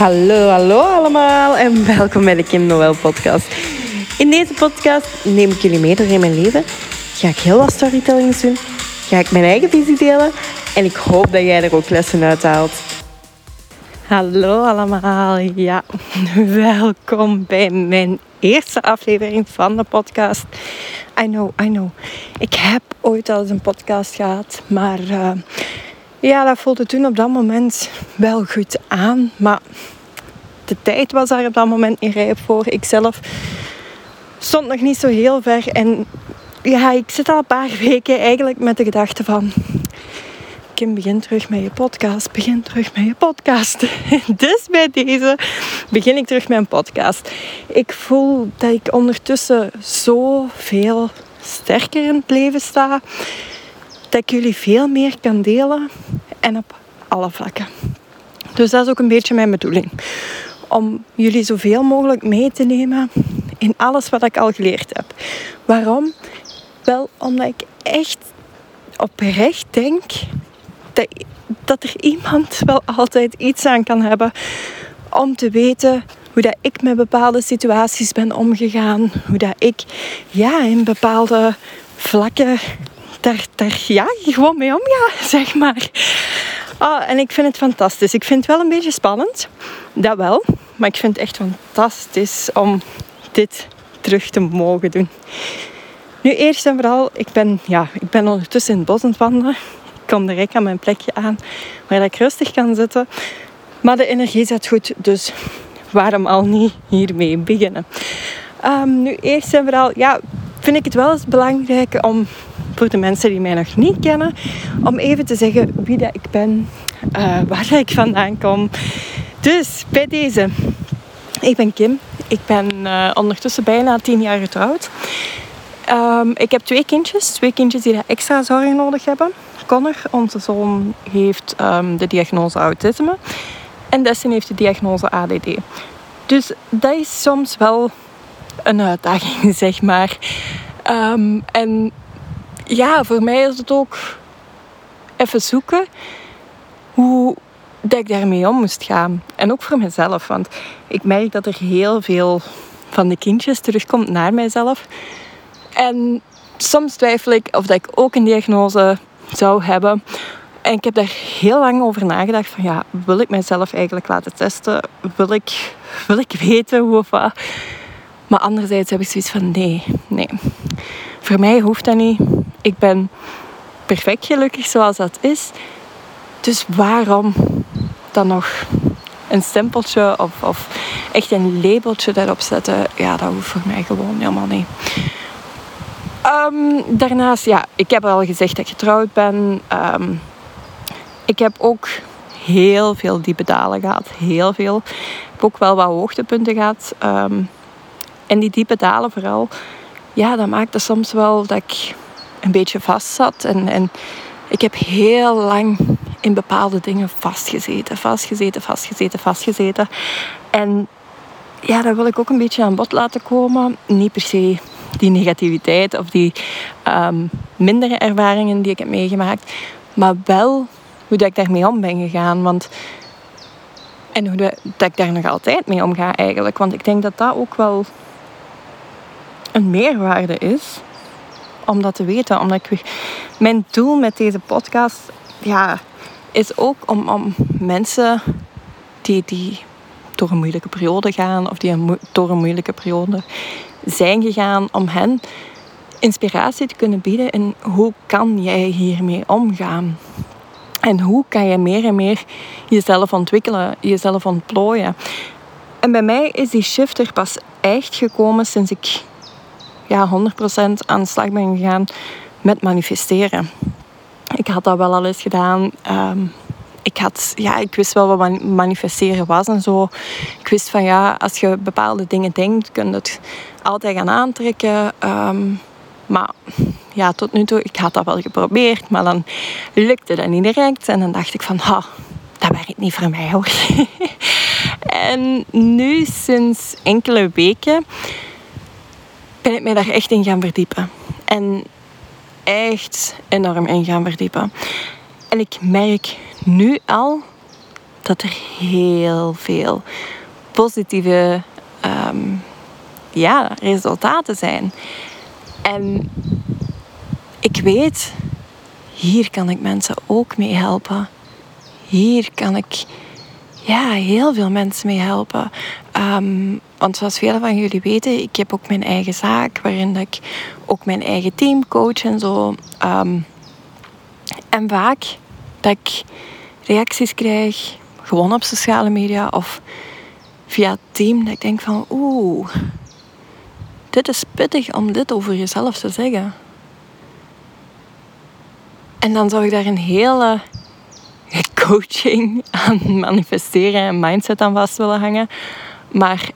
Hallo, hallo allemaal en welkom bij de Kim Noël podcast. In deze podcast neem ik jullie mee door in mijn leven. Ga ik heel wat storytellings doen. Ga ik mijn eigen visie delen. En ik hoop dat jij er ook lessen uit haalt. Hallo allemaal, ja, welkom bij mijn eerste aflevering van de podcast. I know, I know. Ik heb ooit al eens een podcast gehad, maar uh, ja, dat voelde toen op dat moment wel goed aan. Maar de tijd was daar op dat moment niet rijp voor. Ik zelf stond nog niet zo heel ver. En ja, ik zit al een paar weken eigenlijk met de gedachte van... Kim, begin terug met je podcast. Begin terug met je podcast. dus bij deze begin ik terug met een podcast. Ik voel dat ik ondertussen zoveel sterker in het leven sta dat ik jullie veel meer kan delen en op alle vlakken. Dus dat is ook een beetje mijn bedoeling. Om jullie zoveel mogelijk mee te nemen in alles wat ik al geleerd heb. Waarom? Wel omdat ik echt oprecht denk dat, dat er iemand wel altijd iets aan kan hebben om te weten hoe dat ik met bepaalde situaties ben omgegaan. Hoe dat ik ja, in bepaalde vlakken daar, daar ja, gewoon mee omga, zeg maar. Oh, en ik vind het fantastisch. Ik vind het wel een beetje spannend, dat wel. Maar ik vind het echt fantastisch om dit terug te mogen doen. Nu eerst en vooral, ik ben, ja, ik ben ondertussen in het bos aan het wandelen. Ik kom direct aan mijn plekje aan waar ik rustig kan zitten. Maar de energie zit goed, dus waarom al niet hiermee beginnen? Um, nu eerst en vooral, ja, vind ik het wel eens belangrijk om voor de mensen die mij nog niet kennen, om even te zeggen wie dat ik ben, uh, waar ik vandaan kom. Dus bij deze, ik ben Kim. Ik ben uh, ondertussen bijna tien jaar getrouwd. Um, ik heb twee kindjes, twee kindjes die extra zorg nodig hebben. Connor, onze zoon, heeft um, de diagnose autisme. En Destin heeft de diagnose ADD. Dus dat is soms wel een uitdaging, zeg maar. Um, en ja, voor mij is het ook even zoeken hoe dat ik daarmee om moest gaan. En ook voor mezelf, want ik merk dat er heel veel van de kindjes terugkomt naar mijzelf. En soms twijfel ik of dat ik ook een diagnose zou hebben. En ik heb daar heel lang over nagedacht van ja, wil ik mijzelf eigenlijk laten testen? Wil ik, wil ik weten hoe of wat? Maar anderzijds heb ik zoiets van nee, nee. Voor mij hoeft dat niet. Ik ben perfect gelukkig zoals dat is. Dus waarom dan nog een stempeltje of, of echt een labeltje daarop zetten? Ja, dat hoeft voor mij gewoon helemaal niet. Um, daarnaast, ja, ik heb al gezegd dat ik getrouwd ben. Um, ik heb ook heel veel diepe dalen gehad. Heel veel. Ik heb ook wel wat hoogtepunten gehad. Um, en die diepe dalen vooral, ja, dat maakte soms wel dat ik een beetje vast zat. En, en ik heb heel lang in bepaalde dingen vastgezeten, vastgezeten, vastgezeten, vastgezeten. En ja, dat wil ik ook een beetje aan bod laten komen. Niet per se die negativiteit of die um, mindere ervaringen die ik heb meegemaakt, maar wel hoe dat ik daarmee om ben gegaan. Want, en hoe dat ik daar nog altijd mee omga eigenlijk. Want ik denk dat dat ook wel een meerwaarde is om dat te weten. Omdat ik, mijn doel met deze podcast ja, is ook om, om mensen die, die door een moeilijke periode gaan of die een, door een moeilijke periode zijn gegaan, om hen inspiratie te kunnen bieden in hoe kan jij hiermee omgaan. En hoe kan je meer en meer jezelf ontwikkelen, jezelf ontplooien. En bij mij is die shift er pas echt gekomen sinds ik ja, 100% aan de slag ben gegaan met manifesteren. Ik had dat wel al eens gedaan. Ehm, ik, had, ja, ik wist wel wat manifesteren was en zo. Ik wist van ja, als je bepaalde dingen denkt, kun je het altijd gaan aantrekken. Ehm, maar ja, tot nu toe, ik had dat wel geprobeerd, maar dan lukte dat niet direct. En dan dacht ik van, ha, dat werkt niet voor mij hoor. en nu, sinds enkele weken, ben ik mij daar echt in gaan verdiepen. En echt enorm in gaan verdiepen. En ik merk nu al dat er heel veel positieve ehm, ja, resultaten zijn. En ik weet, hier kan ik mensen ook mee helpen. Hier kan ik ja, heel veel mensen mee helpen. Ehm, want zoals velen van jullie weten, ik heb ook mijn eigen zaak waarin ik ook mijn eigen team coach en zo. Ehm, en vaak dat ik reacties krijg, gewoon op sociale media of via het team, dat ik denk van oeh, dit is pittig om dit over jezelf te zeggen. En dan zou ik daar een hele coaching aan manifesteren en mindset aan vast willen hangen. Maar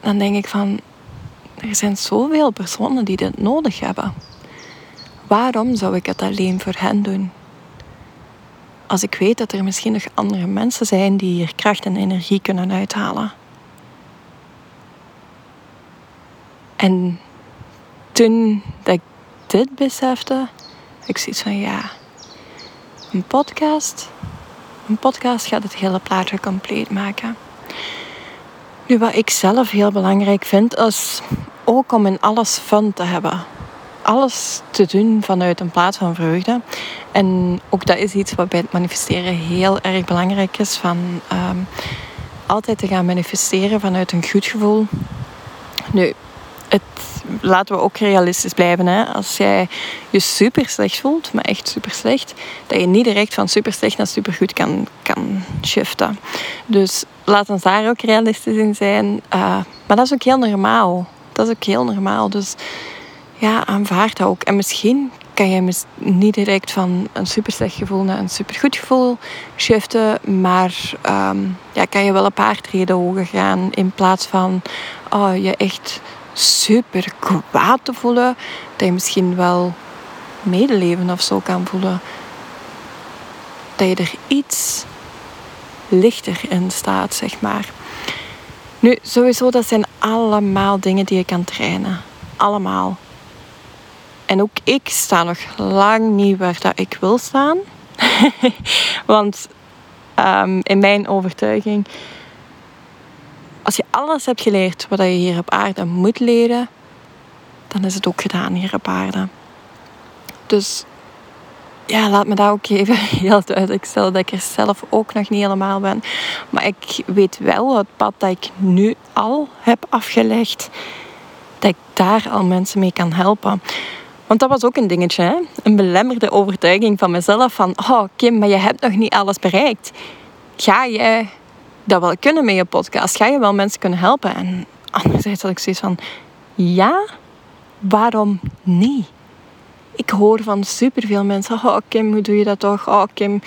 dan denk ik van, er zijn zoveel personen die dit nodig hebben. Waarom zou ik het alleen voor hen doen? Als ik weet dat er misschien nog andere mensen zijn die hier kracht en energie kunnen uithalen. En toen dat ik dit besefte, ik zoiets van ja, een podcast. Een podcast gaat het hele plaatje compleet maken. Nu, wat ik zelf heel belangrijk vind, is ook om in alles fun te hebben. Alles te doen vanuit een plaats van vreugde. En ook dat is iets wat bij het manifesteren heel erg belangrijk is. Van ehm, altijd te gaan manifesteren vanuit een goed gevoel. Nu, het, laten we ook realistisch blijven. Hè? Als jij je super slecht voelt, maar echt super slecht, dat je niet direct van super slecht naar super goed kan, kan shiften. Dus laat ons daar ook realistisch in zijn. Uh, maar dat is ook heel normaal. Dat is ook heel normaal. Dus ja, aanvaard dat ook. En misschien kan je niet direct van een super slecht gevoel naar een super goed gevoel shiften. Maar um, ja, kan je wel een paar treden hoger gaan in plaats van oh, je echt super kwaad te voelen, dat je misschien wel medeleven of zo kan voelen. Dat je er iets lichter in staat, zeg maar. Nu, sowieso, dat zijn allemaal dingen die je kan trainen. Allemaal. En ook ik sta nog lang niet waar dat ik wil staan. Want um, in mijn overtuiging als je alles hebt geleerd wat je hier op aarde moet leren, dan is het ook gedaan hier op aarde. Dus ja, laat me daar ook even heel duidelijk stellen dat ik er zelf ook nog niet helemaal ben. Maar ik weet wel het pad dat ik nu al heb afgelegd, dat ik daar al mensen mee kan helpen. Want dat was ook een dingetje, hè? een belemmerde overtuiging van mezelf van, oh Kim, maar je hebt nog niet alles bereikt. Ga jij dat wel kunnen met je podcast? Ga je wel mensen kunnen helpen? En anderzijds had ik zoiets van, ja, waarom niet? Ik hoor van superveel mensen, oh Kim, hoe doe je dat toch? Oh Kim,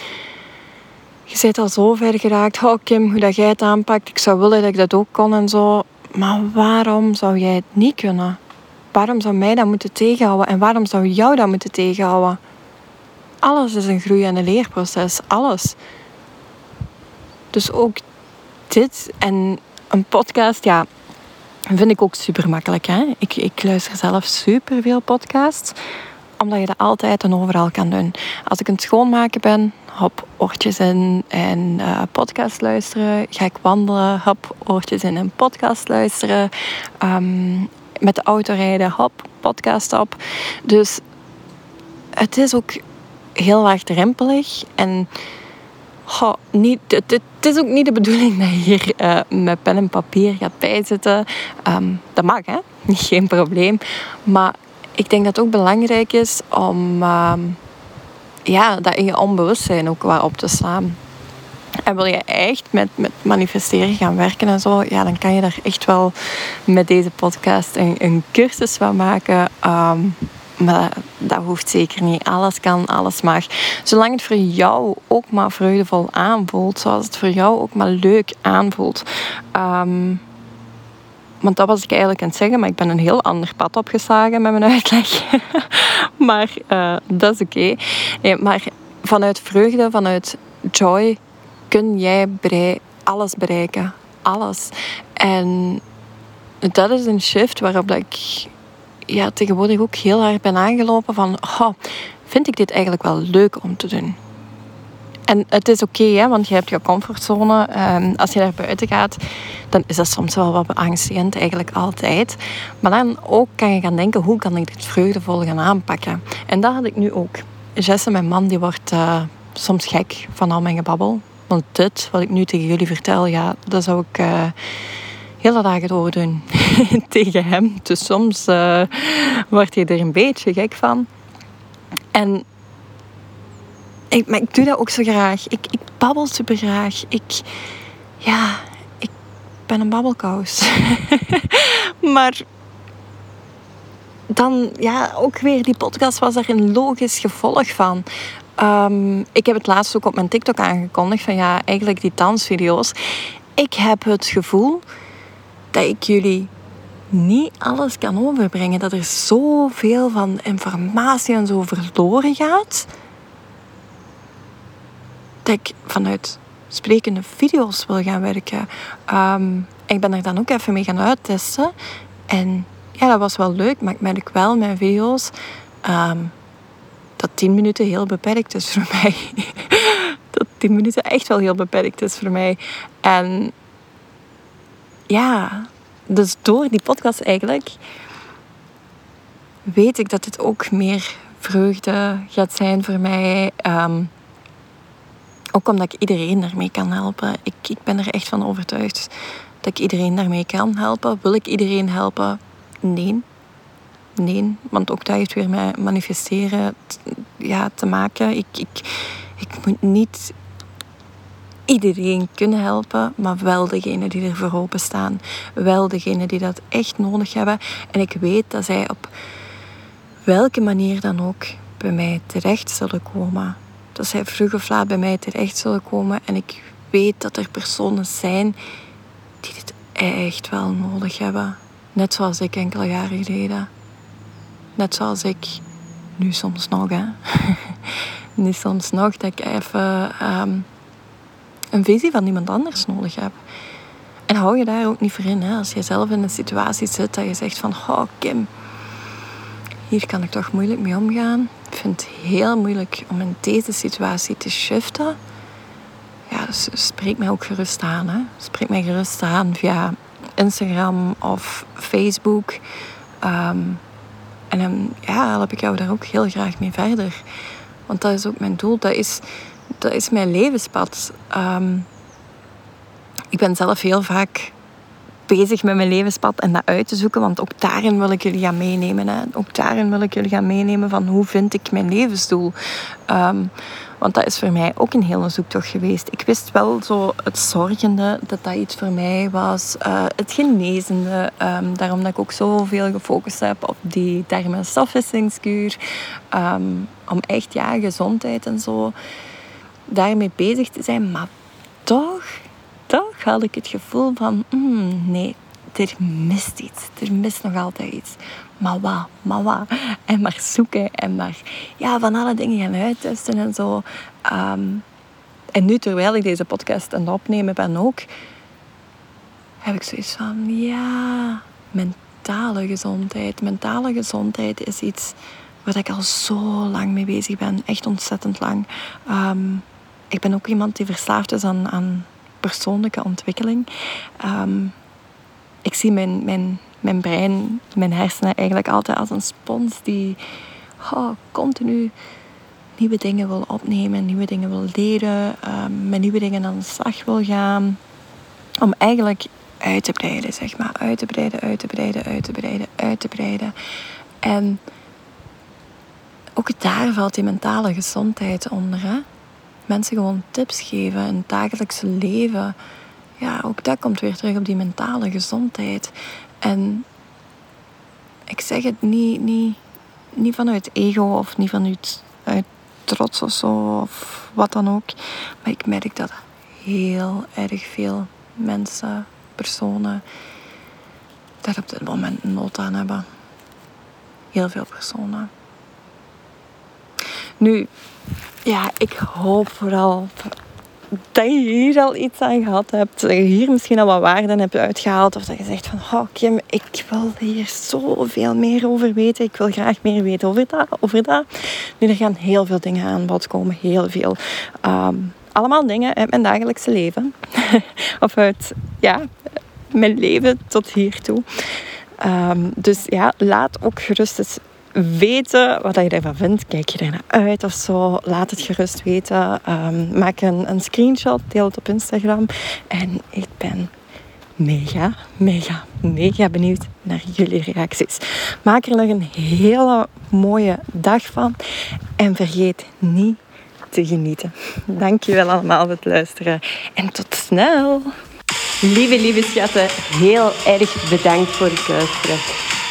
je bent al zo ver geraakt. Oh Kim, hoe dat jij het aanpakt. Ik zou willen dat ik dat ook kon en zo. Maar waarom zou jij het niet kunnen? Waarom zou mij dat moeten tegenhouden? En waarom zou jou dat moeten tegenhouden? Alles is een groei- en een leerproces. Alles. Dus ook dit en een podcast, ja, vind ik ook super makkelijk. Hè? Ik, ik luister zelf super veel podcasts, omdat je dat altijd en overal kan doen. Als ik aan het schoonmaken ben, hop, oortjes in en uh, podcast luisteren. Ga ik wandelen, hop, oortjes in en podcast luisteren. Um, met de auto rijden, hop, podcast op. Dus het is ook heel laagdrempelig en Goh, niet, het, het, is ook niet de bedoeling dat je hier uh, met pen en papier gaat bijzitten. Um, dat mag, hè? Geen probleem. Maar ik denk dat het ook belangrijk is om um, ja, dat in je onbewustzijn ook wat op te slaan. En wil je echt met, met manifesteren gaan werken en zo, ja, dan kan je daar echt wel met deze podcast een, een cursus van maken. Um, maar dat hoeft zeker niet. Alles kan, alles mag. Zolang het voor jou ook maar vreugdevol aanvoelt. Zoals het voor jou ook maar leuk aanvoelt. Um, want dat was ik eigenlijk aan het zeggen, maar ik ben een heel ander pad opgeslagen met mijn uitleg. maar uh, dat is oké. Maar vanuit vreugde, vanuit joy, kun jij alles bereiken. Alles. En dat is een shift waarop ik ja, tegenwoordig ook heel hard ben aangelopen van... Oh, vind ik dit eigenlijk wel leuk om te doen? en het is oké, hè, want je hebt je comfortzone. Ehm, als je naar buiten gaat, dan is dat soms wel wat beangstigend, eigenlijk altijd. Maar dan ook kan je gaan denken, hoe kan ik dit vreugdevol gaan aanpakken? En dat had ik nu ook. Jesse, mijn man, die wordt uh, soms gek van al mijn gebabbel. Want dit, wat ik nu tegen jullie vertel, ja, dat zou ik uh, hele dagen doordoen tegen hem. Dus soms uh, wordt hij er een beetje gek van. En ik, maar ik doe dat ook zo graag. Ik, ik babbel super graag. Ik, ja, ik ben een babbelkous. maar dan, ja, ook weer die podcast was er een logisch gevolg van. Um, ik heb het laatst ook op mijn TikTok aangekondigd van ja, eigenlijk die dansvideo's. Ik heb het gevoel dat ik jullie niet alles kan overbrengen. Dat er zoveel van informatie en zo verloren gaat dat ik vanuit sprekende video's wil gaan werken. Um, ik ben er dan ook even mee gaan uittesten. En ja, dat was wel leuk, maar ik merk wel mijn video's um, dat 10 minuten heel beperkt is voor mij. dat 10 minuten echt wel heel beperkt is voor mij. En ja, dus door die podcast eigenlijk weet ik dat dit ook meer vreugde gaat zijn voor mij. Um, ook omdat ik iedereen daarmee kan helpen. Ik, ik ben er echt van overtuigd dat ik iedereen daarmee kan helpen. Wil ik iedereen helpen? Nee. Nee, want ook dat heeft weer met manifesteren ja, te maken. Ik, ik, ik moet niet iedereen kunnen helpen, maar wel degene die er voor open staan. Wel degene die dat echt nodig hebben. En ik weet dat zij op welke manier dan ook bij mij terecht zullen komen dat zij vroeg of laat bij mij terecht zullen komen. En ik weet dat er personen zijn die dit echt wel nodig hebben. Net zoals ik enkele jaren geleden. Net zoals ik nu soms nog, hè. nu soms nog dat ik even ehm, een visie van iemand anders nodig heb. En hou je daar ook niet voor in, hè. Als je zelf in een situatie zit dat je zegt van... Oh, Kim, hier kan ik toch moeilijk mee omgaan. Ik vind het heel moeilijk om in deze situatie te shiften. Ja, dus spreek mij ook gerust aan. Hè. Spreek mij gerust aan via Instagram of Facebook. Ehm, en dan ja, help ik jou daar ook heel graag mee verder. Want dat is ook mijn doel. Dat is, dat is mijn levenspad. Um, ik ben zelf heel vaak bezig met mijn levenspad en dat uit te zoeken. Want ook daarin wil ik jullie gaan meenemen. Hè. Ook daarin wil ik jullie gaan meenemen van hoe vind ik mijn levensdoel. Um, want dat is voor mij ook een hele zoektocht geweest. Ik wist wel zo het zorgende dat dat iets voor mij was. Uh, het genezende. Um, daarom dat ik ook zoveel gefocust heb op die. Um, om echt ja, gezondheid en zo daarmee bezig te zijn. Maar toch toch had ik het gevoel van, mm, nee, er mist iets. Er mist nog altijd iets. Maar wat, maar wat. En maar zoeken en maar ja, van alle dingen gaan uittesten en zo. Ehm, en nu, terwijl ik deze podcast aan het opnemen ben ook, heb ik zoiets van, ja, mentale gezondheid. Mentale gezondheid is iets waar ik al zo lang mee bezig ben. Echt ontzettend lang. Ehm, ik ben ook iemand die verslaafd is aan, aan persoonlijke ontwikkeling. Ehm, ik zie mijn, mijn, mijn brein, mijn hersenen eigenlijk altijd als een spons die oh, continu nieuwe dingen wil opnemen, nieuwe dingen wil leren, um, met nieuwe dingen aan de slag wil gaan. Om eigenlijk uit te breiden, zeg maar. Uit te breiden, uit te breiden, uit te breiden, uit te breiden. En ook daar valt die mentale gezondheid onder. Hè? Mensen gewoon tips geven in het dagelijkse leven. Ja, ook dat komt weer terug op die mentale gezondheid. En ik zeg het niet, niet, niet vanuit ego of niet vanuit uit trots of zo of wat dan ook. Maar ik merk dat heel erg veel mensen, personen, daar op dit moment nood aan hebben. Heel veel personen. Nu, ja, ik hoop vooral dat je hier al iets aan gehad hebt. Dat je hier misschien al wat waarden hebt uitgehaald. Of dat je zegt van, oh Kim, ik wil hier zoveel meer over weten. Ik wil graag meer weten over dat. Over dat. Nu, er gaan heel veel dingen aan bod komen. Heel veel. Um, allemaal dingen uit mijn dagelijkse leven. of uit ja, mijn leven tot hiertoe. Um, dus ja, laat ook gerust eens weten wat je ervan vindt. Kijk je er naar uit of zo? Laat het gerust weten. Um, maak een, een screenshot, deel het op Instagram. En ik ben mega, mega, mega benieuwd naar jullie reacties. Maak er nog een hele mooie dag van. En vergeet niet te genieten. Dankjewel allemaal voor het luisteren. En tot snel. Lieve, lieve schatten, heel erg bedankt voor het luisteren.